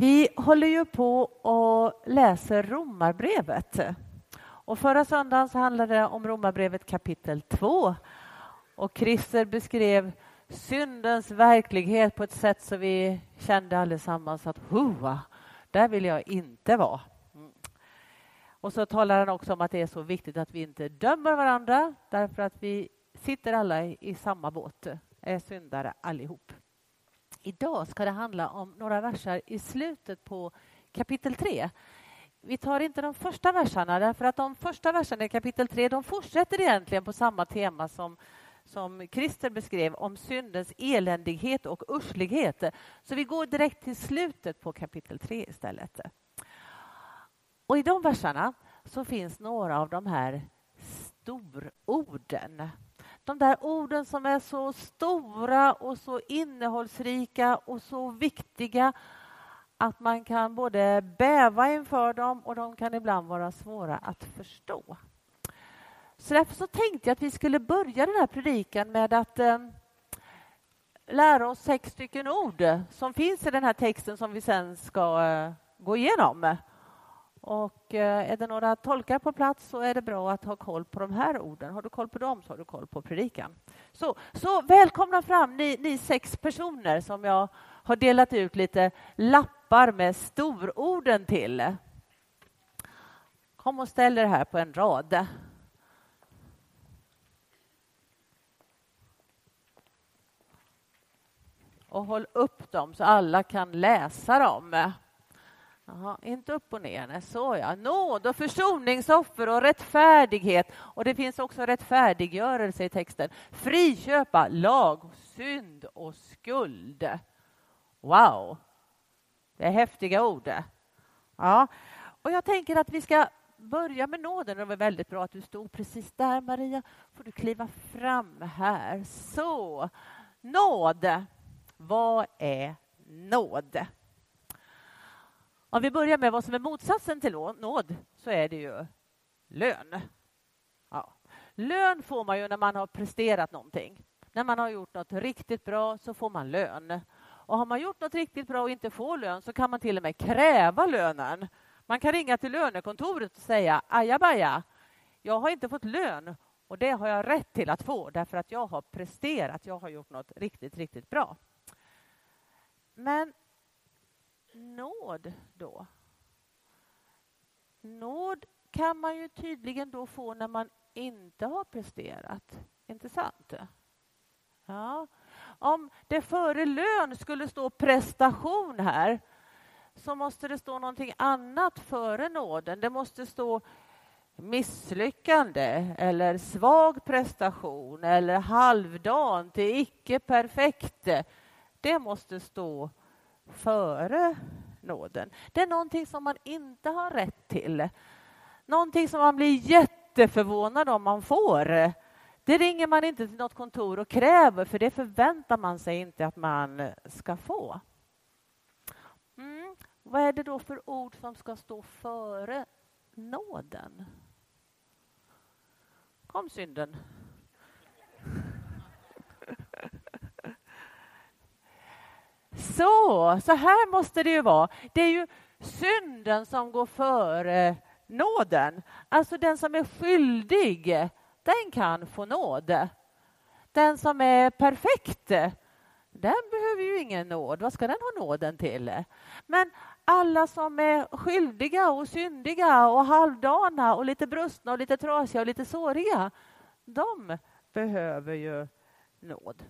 Vi håller ju på och läser Romarbrevet. Och förra söndagen så handlade det om Romarbrevet kapitel 2. Och Christer beskrev syndens verklighet på ett sätt så vi kände allesammans att Hoa, där vill jag inte vara. Mm. Och så talar han också om att det är så viktigt att vi inte dömer varandra därför att vi sitter alla i samma båt, är syndare allihop. Idag ska det handla om några verser i slutet på kapitel 3. Vi tar inte de första verserna, därför att de första verserna i kapitel 3 de fortsätter egentligen på samma tema som, som Christer beskrev om syndens eländighet och urslighet. Så vi går direkt till slutet på kapitel 3 istället. Och I de verserna så finns några av de här stororden de där orden som är så stora och så innehållsrika och så viktiga att man kan både bäva inför dem och de kan ibland vara svåra att förstå. Så därför så tänkte jag att vi skulle börja den här predikan med att eh, lära oss sex stycken ord som finns i den här texten som vi sen ska eh, gå igenom. Och eh, är det några tolkar på plats så är det bra att ha koll på de här orden. Har du koll på dem så har du koll på predikan. Så, så välkomna fram ni, ni sex personer som jag har delat ut lite lappar med stororden till. Kom och ställ er här på en rad. Och håll upp dem så alla kan läsa dem. Aha, inte upp och ner, nej, så ja. Nåd och försoningsoffer och rättfärdighet. Och det finns också rättfärdiggörelse i texten. Friköpa lag, synd och skuld. Wow! Det är häftiga ord. Ja. Och jag tänker att vi ska börja med nåden. Det var väldigt bra att du stod precis där, Maria. får du kliva fram här. Så, nåd. Vad är nåd? Om vi börjar med vad som är motsatsen till nåd så är det ju lön. Ja. Lön får man ju när man har presterat någonting. När man har gjort något riktigt bra så får man lön. Och har man gjort något riktigt bra och inte får lön så kan man till och med kräva lönen. Man kan ringa till lönekontoret och säga ajabaja, jag har inte fått lön och det har jag rätt till att få därför att jag har presterat, jag har gjort något riktigt, riktigt bra. Men nåd då? Nåd kan man ju tydligen då få när man inte har presterat. Inte sant? Ja. Om det före lön skulle stå prestation här så måste det stå någonting annat före nåden. Det måste stå misslyckande eller svag prestation eller halvdant, icke perfekt. Det måste stå före nåden. Det är någonting som man inte har rätt till. Någonting som man blir jätteförvånad om man får. Det ringer man inte till något kontor och kräver för det förväntar man sig inte att man ska få. Mm. Vad är det då för ord som ska stå före nåden? Kom synden. Så, så här måste det ju vara. Det är ju synden som går före nåden. Alltså den som är skyldig, den kan få nåd. Den som är perfekt, den behöver ju ingen nåd. Vad ska den ha nåden till? Men alla som är skyldiga och syndiga och halvdana och lite brustna och lite trasiga och lite såriga, de behöver ju nåd.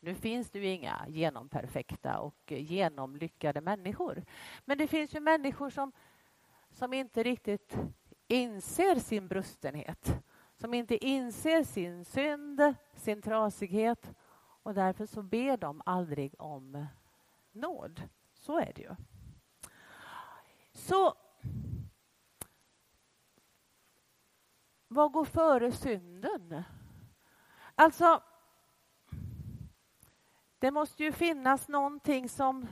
Nu finns det ju inga genomperfekta och genomlyckade människor. Men det finns ju människor som, som inte riktigt inser sin brustenhet. Som inte inser sin synd, sin trasighet och därför så ber de aldrig om nåd. Så är det ju. Så vad går före synden? Alltså, det måste ju finnas någonting som,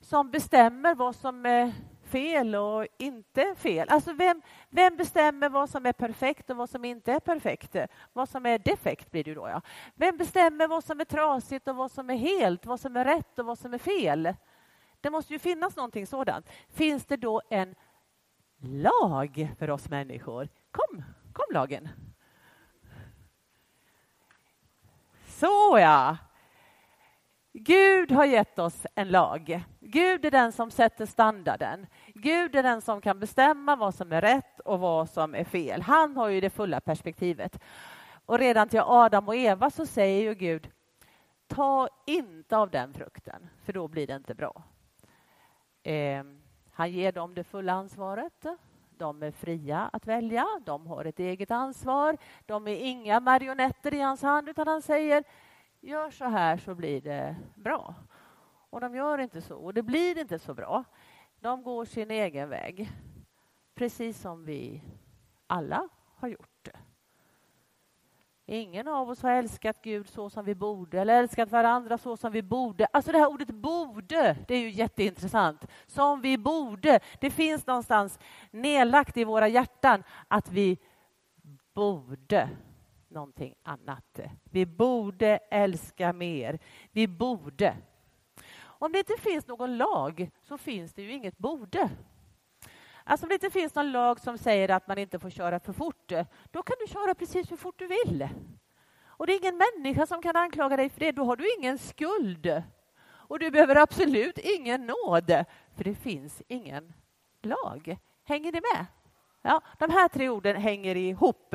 som bestämmer vad som är fel och inte fel. Alltså vem, vem bestämmer vad som är perfekt och vad som inte är perfekt? Vad som är defekt blir det då. Ja. Vem bestämmer vad som är trasigt och vad som är helt, vad som är rätt och vad som är fel? Det måste ju finnas någonting sådant. Finns det då en lag för oss människor? Kom, kom lagen. Så ja. Gud har gett oss en lag. Gud är den som sätter standarden. Gud är den som kan bestämma vad som är rätt och vad som är fel. Han har ju det fulla perspektivet. Och redan till Adam och Eva så säger ju Gud ta inte av den frukten, för då blir det inte bra. Eh, han ger dem det fulla ansvaret. De är fria att välja, de har ett eget ansvar. De är inga marionetter i hans hand, utan han säger gör så här så blir det bra. Och de gör inte så, och det blir inte så bra. De går sin egen väg, precis som vi alla har gjort. Ingen av oss har älskat Gud så som vi borde eller älskat varandra så som vi borde. Alltså det här ordet borde, det är ju jätteintressant. Som vi borde. Det finns någonstans nedlagt i våra hjärtan att vi borde någonting annat. Vi borde älska mer. Vi borde. Om det inte finns någon lag så finns det ju inget borde. Alltså om det inte finns någon lag som säger att man inte får köra för fort, då kan du köra precis hur fort du vill. Och det är ingen människa som kan anklaga dig för det. Då har du ingen skuld. Och du behöver absolut ingen nåd, för det finns ingen lag. Hänger ni med? Ja, de här tre orden hänger ihop.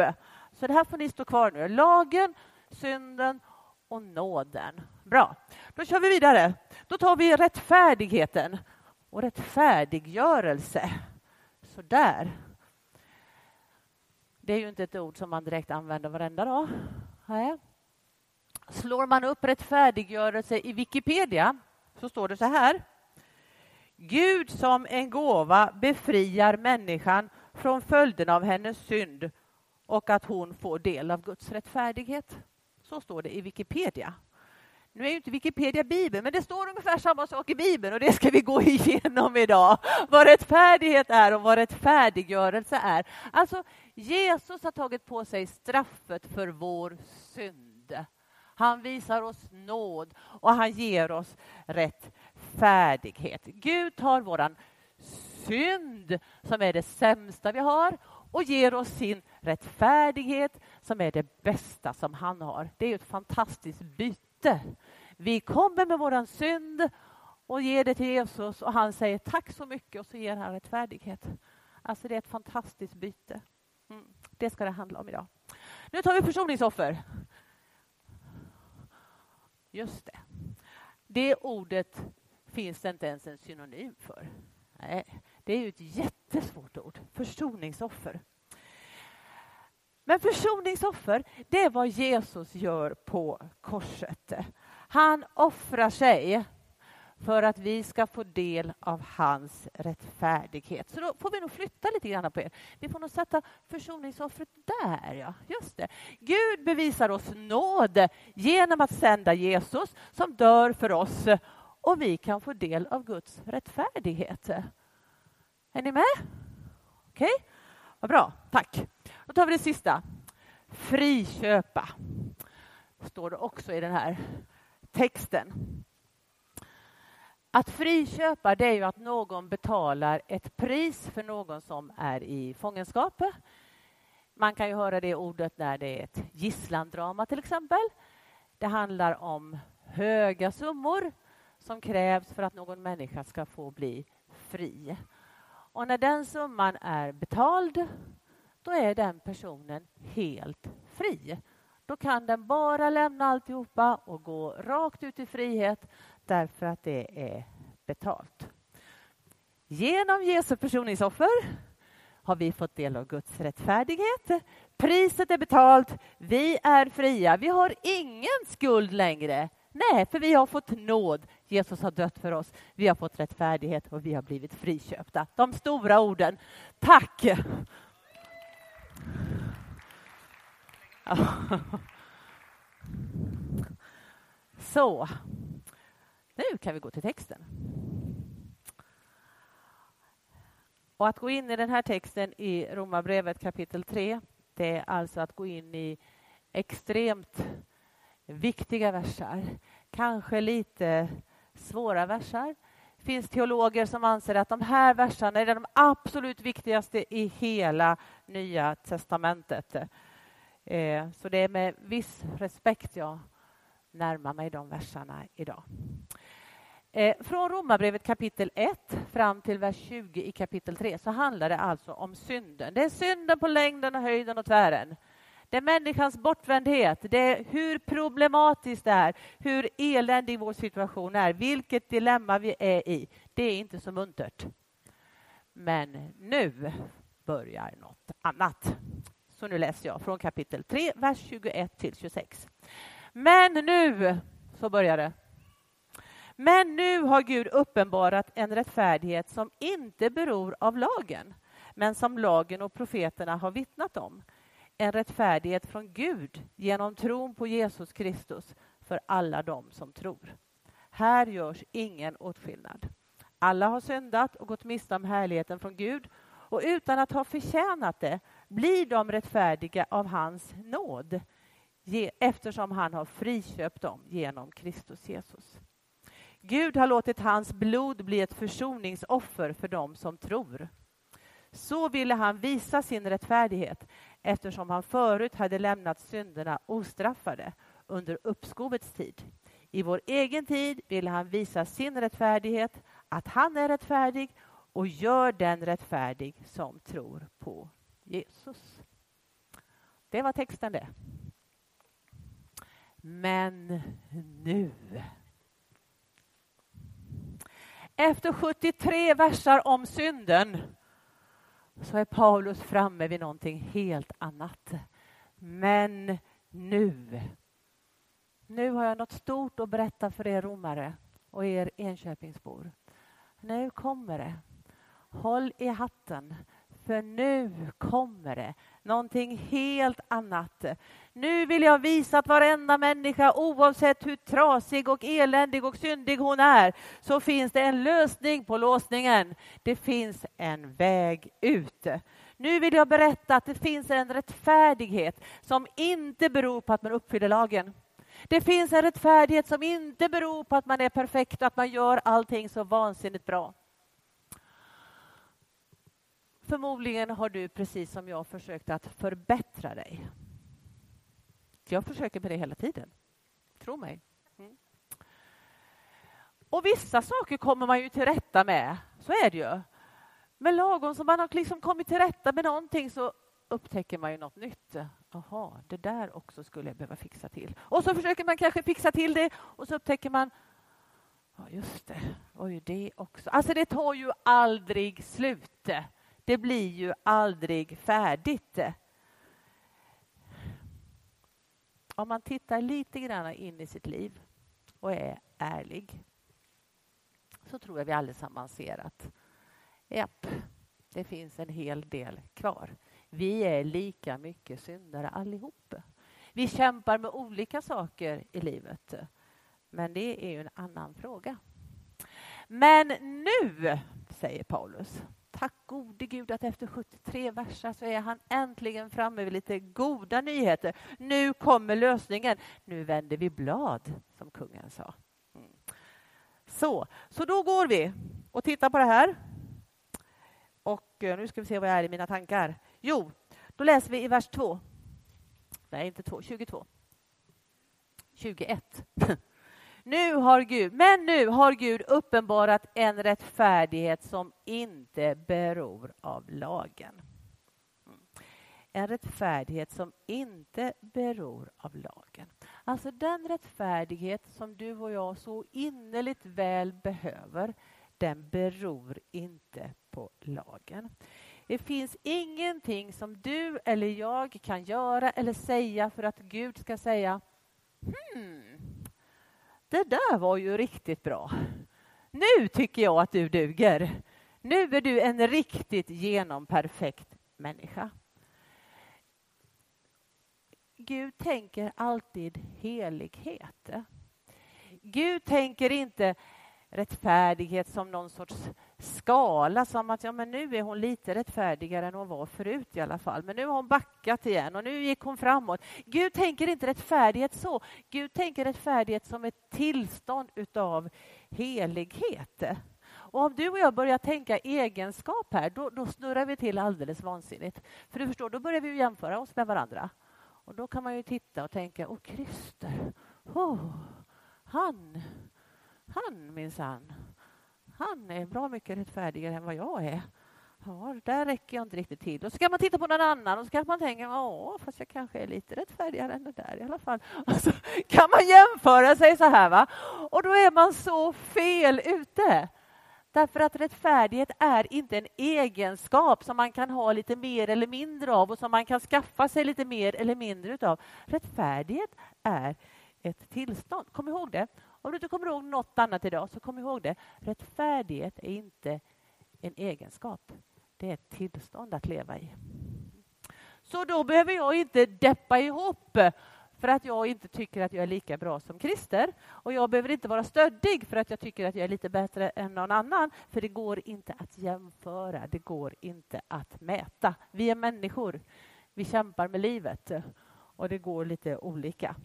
Så det här får ni stå kvar nu. Lagen, synden och nåden. Bra, då kör vi vidare. Då tar vi rättfärdigheten och rättfärdiggörelse. Så där. Det är ju inte ett ord som man direkt använder varenda dag. Nej. Slår man upp rättfärdiggörelse i Wikipedia så står det så här. Gud som en gåva befriar människan från följden av hennes synd och att hon får del av Guds rättfärdighet. Så står det i Wikipedia. Nu är ju inte Wikipedia Bibeln, men det står ungefär samma sak i Bibeln och det ska vi gå igenom idag. Vad rättfärdighet är och vad rättfärdiggörelse är. Alltså, Jesus har tagit på sig straffet för vår synd. Han visar oss nåd och han ger oss rättfärdighet. Gud tar våran synd, som är det sämsta vi har, och ger oss sin rättfärdighet som är det bästa som han har. Det är ett fantastiskt byte. Vi kommer med våran synd och ger det till Jesus och han säger tack så mycket och så ger han rättfärdighet. Alltså det är ett fantastiskt byte. Mm. Det ska det handla om idag. Nu tar vi försoningsoffer. Just det. Det ordet finns det inte ens en synonym för. Nej, det är ju ett jättesvårt ord. Försoningsoffer. Men försoningsoffer, det är vad Jesus gör på korset. Han offrar sig för att vi ska få del av hans rättfärdighet. Så då får vi nog flytta lite grann på er. Vi får nog sätta försoningsoffret där, ja. Just det. Gud bevisar oss nåd genom att sända Jesus som dör för oss och vi kan få del av Guds rättfärdighet. Är ni med? Okej, okay. vad bra. Tack. Då tar vi det sista. Friköpa. Står det också i den här texten. Att friköpa det är ju att någon betalar ett pris för någon som är i fångenskap. Man kan ju höra det ordet när det är ett gisslandrama till exempel. Det handlar om höga summor som krävs för att någon människa ska få bli fri. Och när den summan är betald, då är den personen helt fri. Då kan den bara lämna alltihopa och gå rakt ut i frihet därför att det är betalt. Genom Jesu försoningsoffer har vi fått del av Guds rättfärdighet. Priset är betalt. Vi är fria. Vi har ingen skuld längre. Nej, för vi har fått nåd. Jesus har dött för oss. Vi har fått rättfärdighet och vi har blivit friköpta. De stora orden. Tack! Så, nu kan vi gå till texten. Och att gå in i den här texten i Romarbrevet kapitel 3, det är alltså att gå in i extremt viktiga versar. Kanske lite svåra versar. Det finns teologer som anser att de här verserna är de absolut viktigaste i hela Nya testamentet. Eh, så det är med viss respekt jag närmar mig de verserna idag. Eh, från Romarbrevet kapitel 1 fram till vers 20 i kapitel 3 så handlar det alltså om synden. Det är synden på längden och höjden och tvären. Det är människans bortvändhet, det är hur problematiskt det är, hur eländig vår situation är, vilket dilemma vi är i. Det är inte så muntert. Men nu börjar något annat. Så nu läser jag från kapitel 3, vers 21 till 26. Men nu, så börjar det. Men nu har Gud uppenbarat en rättfärdighet som inte beror av lagen, men som lagen och profeterna har vittnat om. En rättfärdighet från Gud genom tron på Jesus Kristus för alla dem som tror. Här görs ingen åtskillnad. Alla har syndat och gått miste om härligheten från Gud och utan att ha förtjänat det blir de rättfärdiga av hans nåd eftersom han har friköpt dem genom Kristus Jesus. Gud har låtit hans blod bli ett försoningsoffer för dem som tror. Så ville han visa sin rättfärdighet eftersom han förut hade lämnat synderna ostraffade under uppskovets tid. I vår egen tid ville han visa sin rättfärdighet, att han är rättfärdig och gör den rättfärdig som tror på Jesus. Det var texten det. Men nu efter 73 versar om synden så är Paulus framme vid någonting helt annat. Men nu. Nu har jag något stort att berätta för er romare och er Enköpingsbor. Nu kommer det. Håll i hatten, för nu kommer det någonting helt annat. Nu vill jag visa att varenda människa, oavsett hur trasig och eländig och syndig hon är, så finns det en lösning på låsningen. Det finns en väg ut. Nu vill jag berätta att det finns en rättfärdighet som inte beror på att man uppfyller lagen. Det finns en rättfärdighet som inte beror på att man är perfekt och att man gör allting så vansinnigt bra. Förmodligen har du precis som jag försökt att förbättra dig. Jag försöker med det hela tiden. Tro mig. Mm. Och vissa saker kommer man ju till rätta med, så är det ju. Men lagom som man har liksom kommit till rätta med någonting så upptäcker man ju något nytt. Jaha, det där också skulle jag behöva fixa till. Och så försöker man kanske fixa till det och så upptäcker man Ja, just det. Oj, det också. Alltså, det tar ju aldrig slut. Det blir ju aldrig färdigt. Om man tittar lite grann in i sitt liv och är ärlig så tror jag vi allesammans ser att japp, det finns en hel del kvar. Vi är lika mycket syndare allihop. Vi kämpar med olika saker i livet, men det är ju en annan fråga. Men nu, säger Paulus, Tack gode Gud att efter 73 verser så är han äntligen framme vid lite goda nyheter. Nu kommer lösningen. Nu vänder vi blad, som kungen sa. Mm. Så, så då går vi och tittar på det här. Och eh, nu ska vi se vad jag är i mina tankar. Jo, då läser vi i vers 2. Nej, inte 2, 22. 21. Nu har Gud, men nu har Gud uppenbarat en rättfärdighet som inte beror av lagen. En rättfärdighet som inte beror av lagen. Alltså den rättfärdighet som du och jag så innerligt väl behöver, den beror inte på lagen. Det finns ingenting som du eller jag kan göra eller säga för att Gud ska säga hmm, det där var ju riktigt bra. Nu tycker jag att du duger. Nu är du en riktigt genomperfekt människa. Gud tänker alltid helighet. Gud tänker inte rättfärdighet som någon sorts skala som att ja, men nu är hon lite rättfärdigare än hon var förut i alla fall. Men nu har hon backat igen och nu gick hon framåt. Gud tänker inte rättfärdighet så. Gud tänker rättfärdighet som ett tillstånd utav helighet. Och om du och jag börjar tänka egenskap här, då, då snurrar vi till alldeles vansinnigt. För du förstår, då börjar vi jämföra oss med varandra. Och då kan man ju titta och tänka, åh Christer, oh, han, han minsann, han är bra mycket rättfärdigare än vad jag är. Ja, där räcker jag inte riktigt till. Och så kan man titta på någon annan och så kan man tänka, ja, fast jag kanske är lite rättfärdigare än det där i alla fall. Och så kan man jämföra sig så här, va? Och då är man så fel ute. Därför att rättfärdighet är inte en egenskap som man kan ha lite mer eller mindre av och som man kan skaffa sig lite mer eller mindre utav. Rättfärdighet är ett tillstånd. Kom ihåg det. Om du inte kommer ihåg något annat idag, så kom ihåg det. Rättfärdighet är inte en egenskap. Det är ett tillstånd att leva i. Så då behöver jag inte deppa ihop för att jag inte tycker att jag är lika bra som Christer. Och jag behöver inte vara stöddig för att jag tycker att jag är lite bättre än någon annan. För det går inte att jämföra, det går inte att mäta. Vi är människor, vi kämpar med livet och det går lite olika.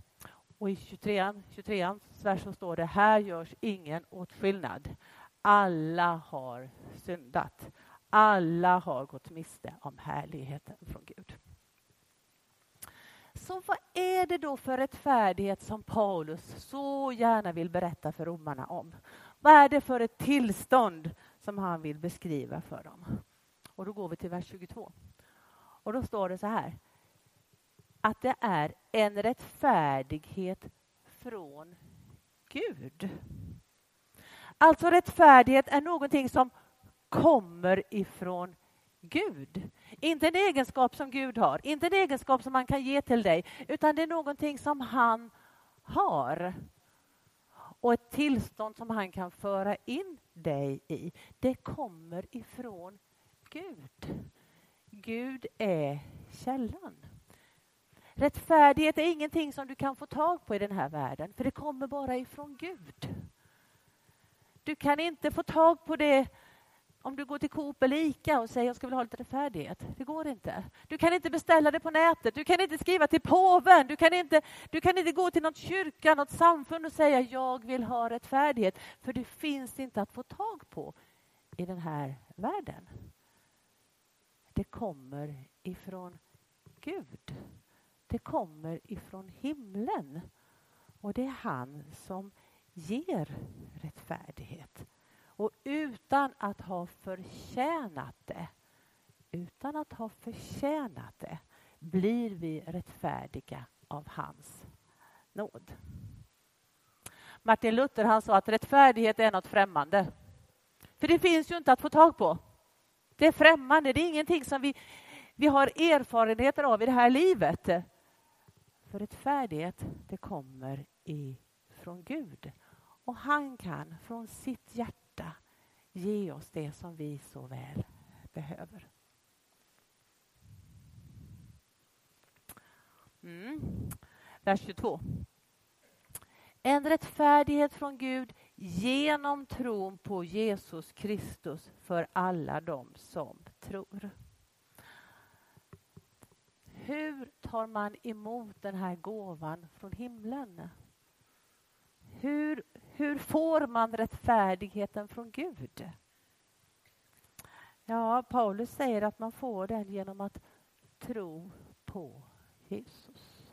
Och i 23, 23 vers så står det, här görs ingen åtskillnad. Alla har syndat. Alla har gått miste om härligheten från Gud. Så vad är det då för rättfärdighet som Paulus så gärna vill berätta för romarna om? Vad är det för ett tillstånd som han vill beskriva för dem? Och då går vi till vers 22. Och då står det så här. Att det är en rättfärdighet från Gud. Alltså rättfärdighet är någonting som kommer ifrån Gud. Inte en egenskap som Gud har, inte en egenskap som han kan ge till dig, utan det är någonting som han har. Och ett tillstånd som han kan föra in dig i. Det kommer ifrån Gud. Gud är källan. Rättfärdighet är ingenting som du kan få tag på i den här världen, för det kommer bara ifrån Gud. Du kan inte få tag på det om du går till Coop eller Ica och säger jag ska vilja ha lite rättfärdighet. Det går inte. Du kan inte beställa det på nätet. Du kan inte skriva till påven. Du kan inte, du kan inte gå till något kyrka, något samfund och säga jag vill ha rättfärdighet. För det finns inte att få tag på i den här världen. Det kommer ifrån Gud. Det kommer ifrån himlen. Och det är han som ger rättfärdighet. Och utan att ha förtjänat det, utan att ha förtjänat det, blir vi rättfärdiga av hans nåd. Martin Luther han sa att rättfärdighet är något främmande. För det finns ju inte att få tag på. Det är främmande, det är ingenting som vi, vi har erfarenheter av i det här livet. För rättfärdighet, det kommer ifrån Gud. Och han kan från sitt hjärta ge oss det som vi så väl behöver. Mm. Vers 22. En rättfärdighet från Gud genom tron på Jesus Kristus för alla dem som tror. Hur tar man emot den här gåvan från himlen? Hur, hur får man rättfärdigheten från Gud? Ja, Paulus säger att man får den genom att tro på Jesus.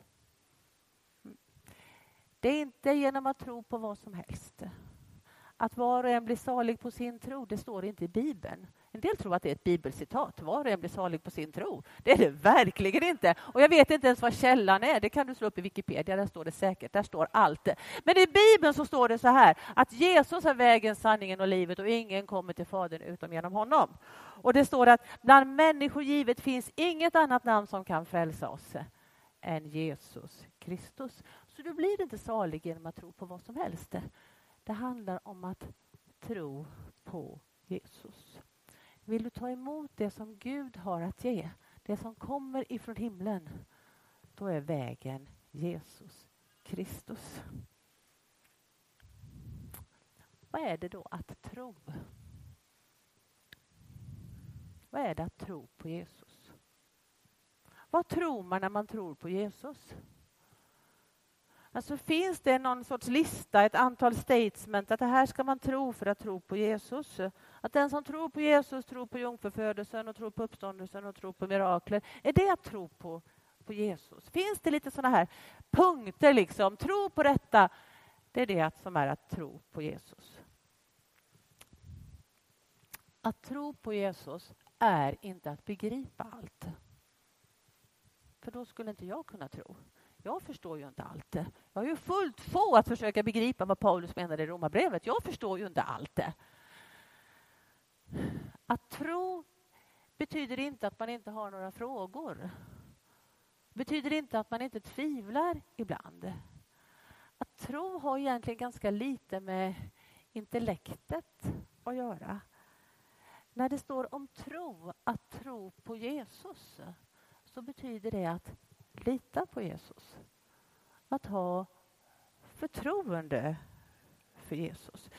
Det är inte genom att tro på vad som helst. Att var och en blir salig på sin tro, det står inte i Bibeln. En del tror att det är ett bibelcitat. Var och en blir salig på sin tro. Det är det verkligen inte. Och jag vet inte ens vad källan är. Det kan du slå upp i Wikipedia. Där står det säkert. Där står allt. Men i Bibeln så står det så här att Jesus är vägen, sanningen och livet och ingen kommer till Fadern utom genom honom. Och det står att bland människor givet finns inget annat namn som kan frälsa oss än Jesus Kristus. Så du blir inte salig genom att tro på vad som helst. Det handlar om att tro på Jesus. Vill du ta emot det som Gud har att ge, det som kommer ifrån himlen, då är vägen Jesus Kristus. Vad är det då att tro? Vad är det att tro på Jesus? Vad tror man när man tror på Jesus? Alltså finns det någon sorts lista, ett antal statement att det här ska man tro för att tro på Jesus? Att den som tror på Jesus tror på jungfrufödelsen och tror på uppståndelsen och tror på mirakler. Är det att tro på, på Jesus? Finns det lite sådana här punkter liksom? Tro på detta. Det är det som är att tro på Jesus. Att tro på Jesus är inte att begripa allt. För då skulle inte jag kunna tro. Jag förstår ju inte allt. Jag har ju fullt få att försöka begripa vad Paulus menade i Romarbrevet. Jag förstår ju inte allt. Tro betyder inte att man inte har några frågor. betyder inte att man inte tvivlar ibland. Att tro har egentligen ganska lite med intellektet att göra. När det står om tro, att tro på Jesus, så betyder det att lita på Jesus. Att ha förtroende för Jesus.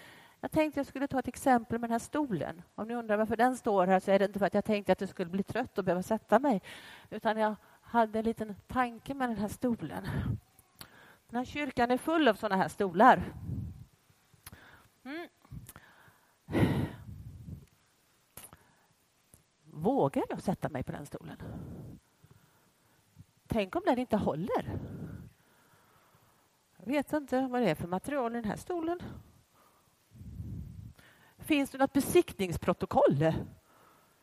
Jag tänkte jag skulle ta ett exempel med den här stolen. Om ni undrar varför den står här så är det inte för att jag tänkte att jag skulle bli trött och behöva sätta mig. Utan jag hade en liten tanke med den här stolen. Den här kyrkan är full av sådana här stolar. Mm. Vågar jag sätta mig på den stolen? Tänk om den inte håller? Jag vet inte vad det är för material i den här stolen. Finns det något besiktningsprotokoll?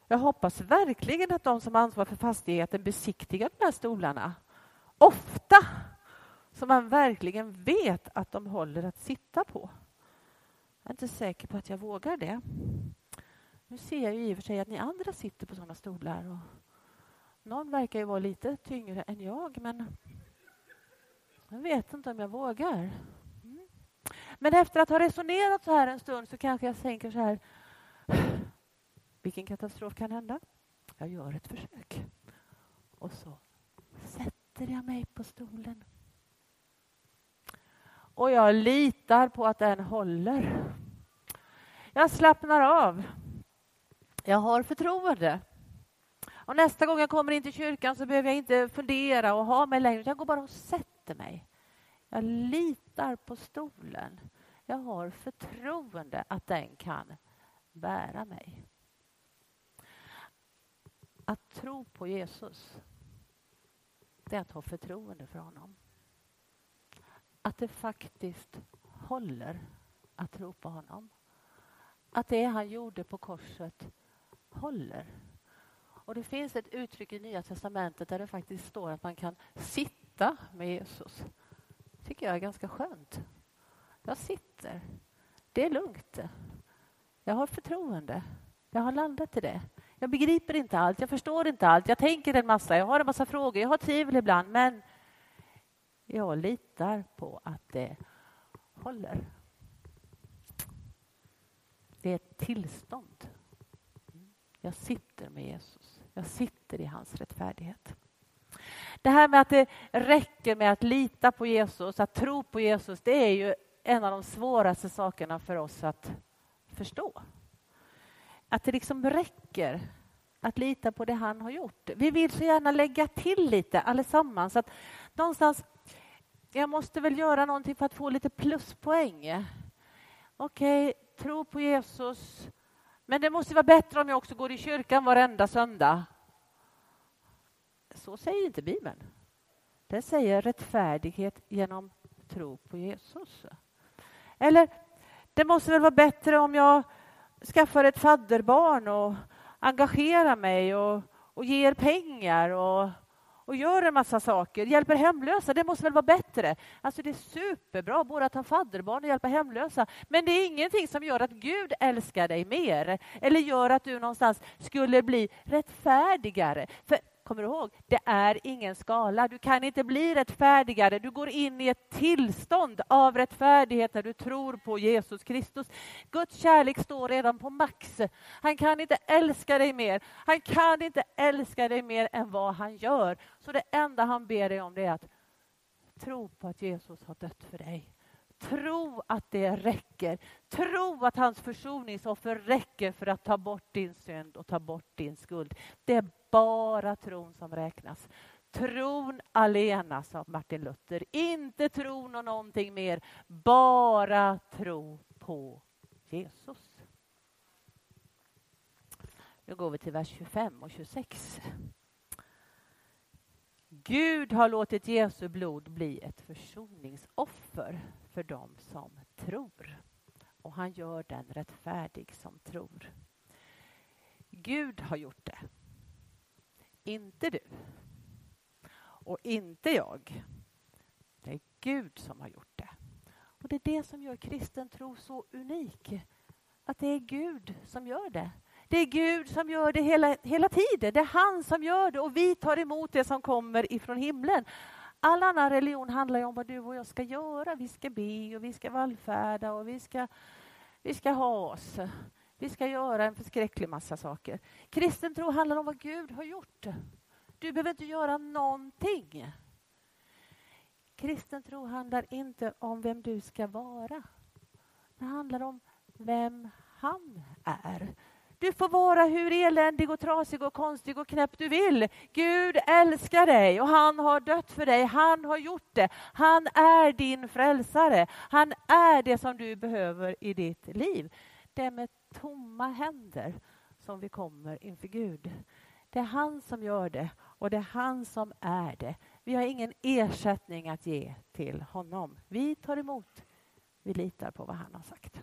Jag hoppas verkligen att de som ansvarar för fastigheten besiktigar de här stolarna ofta så man verkligen vet att de håller att sitta på. Jag är inte säker på att jag vågar det. Nu ser jag ju i och för sig att ni andra sitter på sådana stolar. Och någon verkar ju vara lite tyngre än jag, men jag vet inte om jag vågar. Men efter att ha resonerat så här en stund så kanske jag tänker så här. Vilken katastrof kan hända? Jag gör ett försök. Och så sätter jag mig på stolen. Och jag litar på att den håller. Jag slappnar av. Jag har förtroende. Och nästa gång jag kommer in till kyrkan så behöver jag inte fundera och ha mig längre. Jag går bara och sätter mig. Jag litar på stolen. Jag har förtroende att den kan bära mig. Att tro på Jesus, det är att ha förtroende för honom. Att det faktiskt håller att tro på honom. Att det han gjorde på korset håller. Och Det finns ett uttryck i Nya testamentet där det faktiskt står att man kan sitta med Jesus. Det tycker jag är ganska skönt. Jag sitter. Det är lugnt. Jag har förtroende. Jag har landat i det. Jag begriper inte allt, jag förstår inte allt, jag tänker en massa, jag har en massa frågor, jag har tvivel ibland, men jag litar på att det håller. Det är ett tillstånd. Jag sitter med Jesus. Jag sitter i hans rättfärdighet. Det här med att det räcker med att lita på Jesus, att tro på Jesus, det är ju en av de svåraste sakerna för oss att förstå. Att det liksom räcker att lita på det han har gjort. Vi vill så gärna lägga till lite allesammans. Att någonstans, jag måste väl göra någonting för att få lite pluspoäng. Okej, okay, tro på Jesus, men det måste vara bättre om jag också går i kyrkan varenda söndag. Så säger inte Bibeln. Den säger rättfärdighet genom tro på Jesus. Eller, det måste väl vara bättre om jag skaffar ett fadderbarn och engagerar mig och, och ger pengar och och gör en massa saker, hjälper hemlösa, det måste väl vara bättre? Alltså det är superbra både att ha fadderbarn och hjälpa hemlösa, men det är ingenting som gör att Gud älskar dig mer eller gör att du någonstans skulle bli rättfärdigare. För Kommer du ihåg? Det är ingen skala. Du kan inte bli rättfärdigare. Du går in i ett tillstånd av rättfärdighet när du tror på Jesus Kristus. Guds kärlek står redan på max. Han kan inte älska dig mer. Han kan inte älska dig mer än vad han gör. Så det enda han ber dig om det är att tro på att Jesus har dött för dig. Tro att det räcker. Tro att hans försoningsoffer räcker för att ta bort din synd och ta bort din skuld. Det är bara tron som räknas. Tron alena, sa Martin Luther. Inte tron och någonting mer, bara tro på Jesus. Nu går vi till vers 25 och 26. Gud har låtit Jesu blod bli ett försoningsoffer för dem som tror. Och han gör den rättfärdig som tror. Gud har gjort det. Inte du. Och inte jag. Det är Gud som har gjort det. Och Det är det som gör kristen tro så unik. Att det är Gud som gör det. Det är Gud som gör det hela, hela tiden. Det är han som gör det och vi tar emot det som kommer ifrån himlen. All annan religion handlar om vad du och jag ska göra. Vi ska be och vi ska vallfärda och vi ska, vi ska ha oss. Vi ska göra en förskräcklig massa saker. Kristen tro handlar om vad Gud har gjort. Du behöver inte göra någonting. Kristen tro handlar inte om vem du ska vara. Det handlar om vem han är. Du får vara hur eländig och trasig och konstig och knäpp du vill. Gud älskar dig och han har dött för dig. Han har gjort det. Han är din frälsare. Han är det som du behöver i ditt liv. Det är med tomma händer som vi kommer inför Gud. Det är han som gör det och det är han som är det. Vi har ingen ersättning att ge till honom. Vi tar emot. Vi litar på vad han har sagt.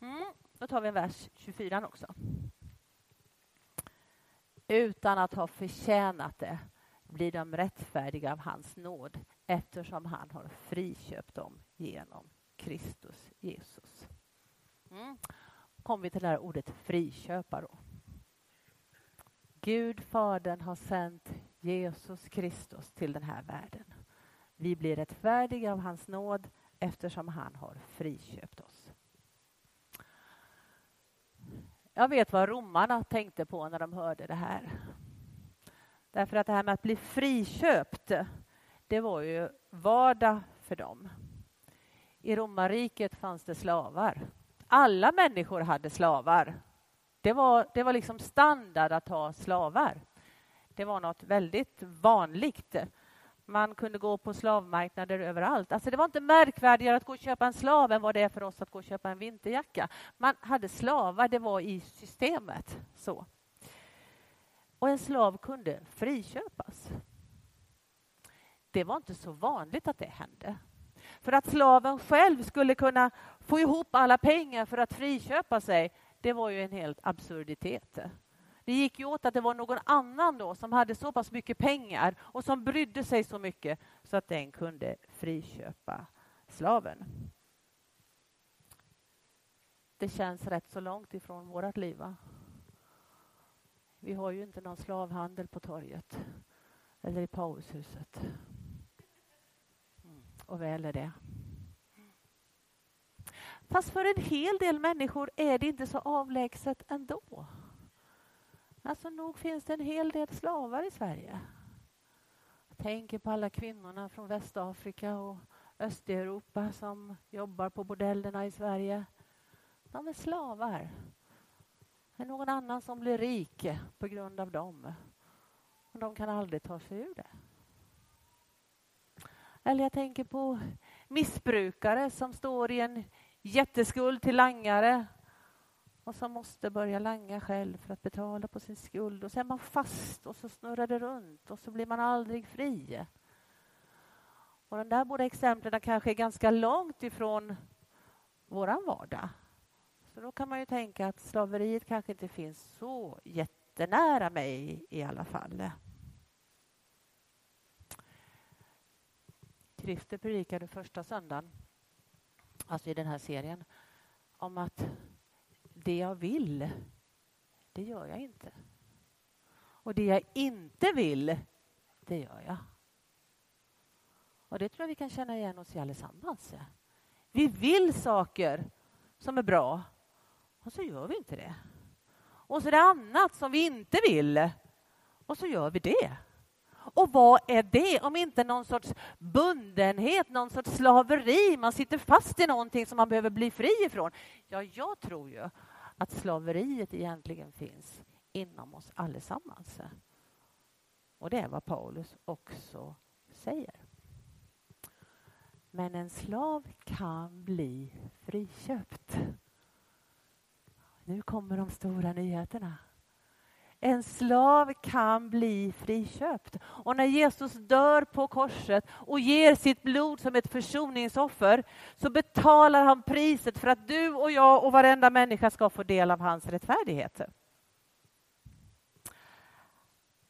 Mm. Då tar vi vers 24 också. Utan att ha förtjänat det blir de rättfärdiga av hans nåd eftersom han har friköpt dem genom Kristus Jesus. Mm. kommer vi till det här ordet friköpa. Då. Gud, Fadern, har sänt Jesus Kristus till den här världen. Vi blir rättfärdiga av hans nåd eftersom han har friköpt oss. Jag vet vad romarna tänkte på när de hörde det här. Därför att det här med att bli friköpt, det var ju vardag för dem. I romarriket fanns det slavar. Alla människor hade slavar. Det var, det var liksom standard att ha slavar. Det var något väldigt vanligt. Man kunde gå på slavmarknader överallt. Alltså det var inte märkvärdigare att gå och köpa en slav än vad det är för oss att gå och köpa en vinterjacka. Man hade slavar, det var i systemet. så. Och en slav kunde friköpas. Det var inte så vanligt att det hände. För att slaven själv skulle kunna få ihop alla pengar för att friköpa sig, det var ju en helt absurditet. Det gick ju åt att det var någon annan då som hade så pass mycket pengar och som brydde sig så mycket så att den kunde friköpa slaven. Det känns rätt så långt ifrån vårt liv. Va? Vi har ju inte någon slavhandel på torget eller i paushuset. Mm, och väl är det. Fast för en hel del människor är det inte så avlägset ändå. Alltså nog finns det en hel del slavar i Sverige. Jag tänker på alla kvinnorna från Västafrika och Östeuropa som jobbar på bordellerna i Sverige. De är slavar. Det är någon annan som blir rik på grund av dem. Och de kan aldrig ta sig ur det. Eller jag tänker på missbrukare som står i en jätteskuld till langare och som måste börja langa själv för att betala på sin skuld. Och så är man fast och så snurrar det runt och så blir man aldrig fri. Och de där båda exemplen kanske är ganska långt ifrån våran vardag. Så då kan man ju tänka att slaveriet kanske inte finns så jättenära mig i alla fall. Christer predikade första söndagen, alltså i den här serien, om att det jag vill, det gör jag inte. Och det jag inte vill, det gör jag. Och det tror jag vi kan känna igen oss i allesammans. Vi vill saker som är bra och så gör vi inte det. Och så är det annat som vi inte vill och så gör vi det. Och vad är det om inte någon sorts bundenhet, någon sorts slaveri? Man sitter fast i någonting som man behöver bli fri ifrån. Ja, jag tror ju att slaveriet egentligen finns inom oss allesammans. Och det är vad Paulus också säger. Men en slav kan bli friköpt. Nu kommer de stora nyheterna. En slav kan bli friköpt. Och när Jesus dör på korset och ger sitt blod som ett försoningsoffer så betalar han priset för att du och jag och varenda människa ska få del av hans rättfärdighet.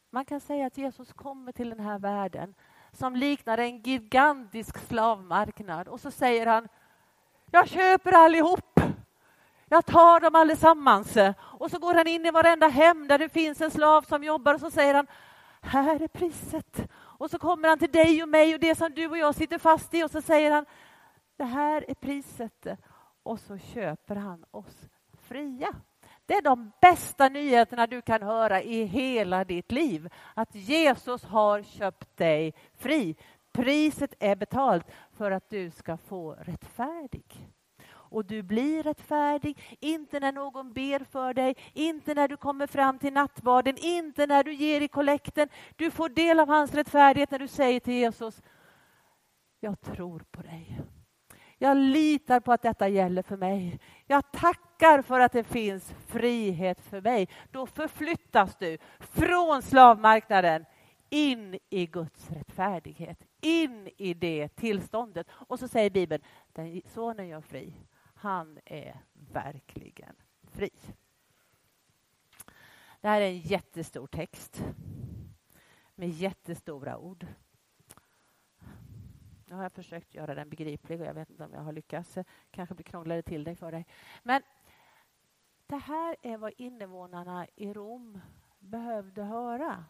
Man kan säga att Jesus kommer till den här världen som liknar en gigantisk slavmarknad och så säger han Jag köper allihop. Jag tar dem allesammans. Och så går han in i varenda hem där det finns en slav som jobbar och så säger han Här är priset. Och så kommer han till dig och mig och det som du och jag sitter fast i och så säger han Det här är priset. Och så köper han oss fria. Det är de bästa nyheterna du kan höra i hela ditt liv. Att Jesus har köpt dig fri. Priset är betalt för att du ska få rättfärdig. Och du blir rättfärdig, inte när någon ber för dig, inte när du kommer fram till nattvarden, inte när du ger i kollekten. Du får del av hans rättfärdighet när du säger till Jesus, jag tror på dig. Jag litar på att detta gäller för mig. Jag tackar för att det finns frihet för mig. Då förflyttas du från slavmarknaden in i Guds rättfärdighet, in i det tillståndet. Och så säger Bibeln, den sonen gör fri, han är verkligen fri. Det här är en jättestor text med jättestora ord. Nu har jag försökt göra den begriplig och jag vet inte om jag har lyckats. Kanske blir krångligare till dig för dig. Men det här är vad invånarna i Rom behövde höra.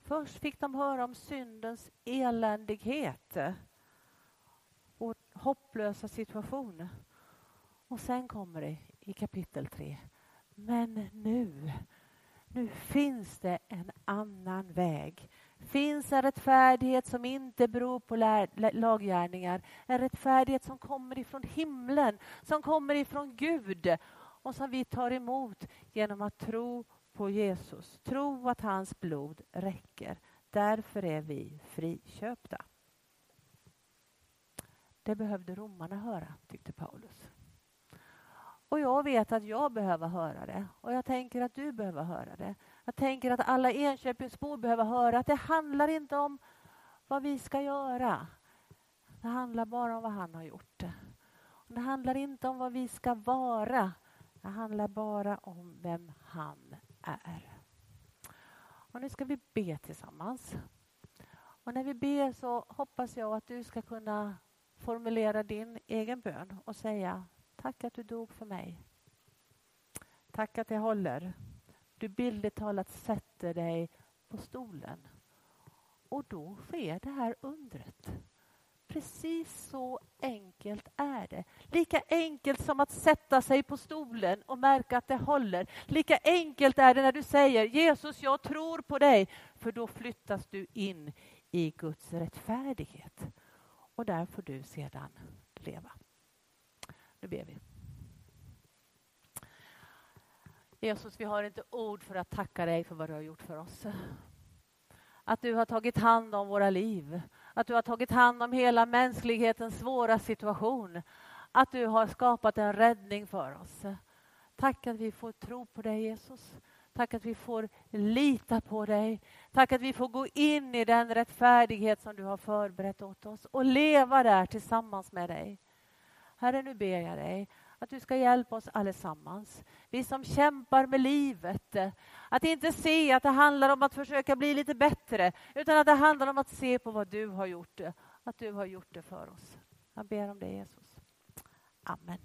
Först fick de höra om syndens eländighet och hopplösa situation. Och sen kommer det i kapitel 3. Men nu, nu finns det en annan väg finns en rättfärdighet som inte beror på laggärningar. En rättfärdighet som kommer ifrån himlen, som kommer ifrån Gud och som vi tar emot genom att tro på Jesus. Tro att hans blod räcker. Därför är vi friköpta. Det behövde romarna höra, tyckte Paulus. Och jag vet att jag behöver höra det och jag tänker att du behöver höra det. Jag tänker att alla Enköpingsbor behöver höra att det handlar inte om vad vi ska göra. Det handlar bara om vad han har gjort. Det handlar inte om vad vi ska vara. Det handlar bara om vem han är. Och nu ska vi be tillsammans. Och när vi ber så hoppas jag att du ska kunna formulera din egen bön och säga Tack att du dog för mig. Tack att det håller. Du bildligt talat sätter dig på stolen. Och då sker det här undret. Precis så enkelt är det. Lika enkelt som att sätta sig på stolen och märka att det håller. Lika enkelt är det när du säger Jesus, jag tror på dig. För då flyttas du in i Guds rättfärdighet. Och där får du sedan leva. Nu ber vi. Jesus, vi har inte ord för att tacka dig för vad du har gjort för oss. Att du har tagit hand om våra liv. Att du har tagit hand om hela mänsklighetens svåra situation. Att du har skapat en räddning för oss. Tack att vi får tro på dig, Jesus. Tack att vi får lita på dig. Tack att vi får gå in i den rättfärdighet som du har förberett åt oss och leva där tillsammans med dig. Herre, nu ber jag dig att du ska hjälpa oss allesammans. Vi som kämpar med livet. Att inte se att det handlar om att försöka bli lite bättre, utan att det handlar om att se på vad du har gjort. Att du har gjort det för oss. Jag ber om det, Jesus. Amen.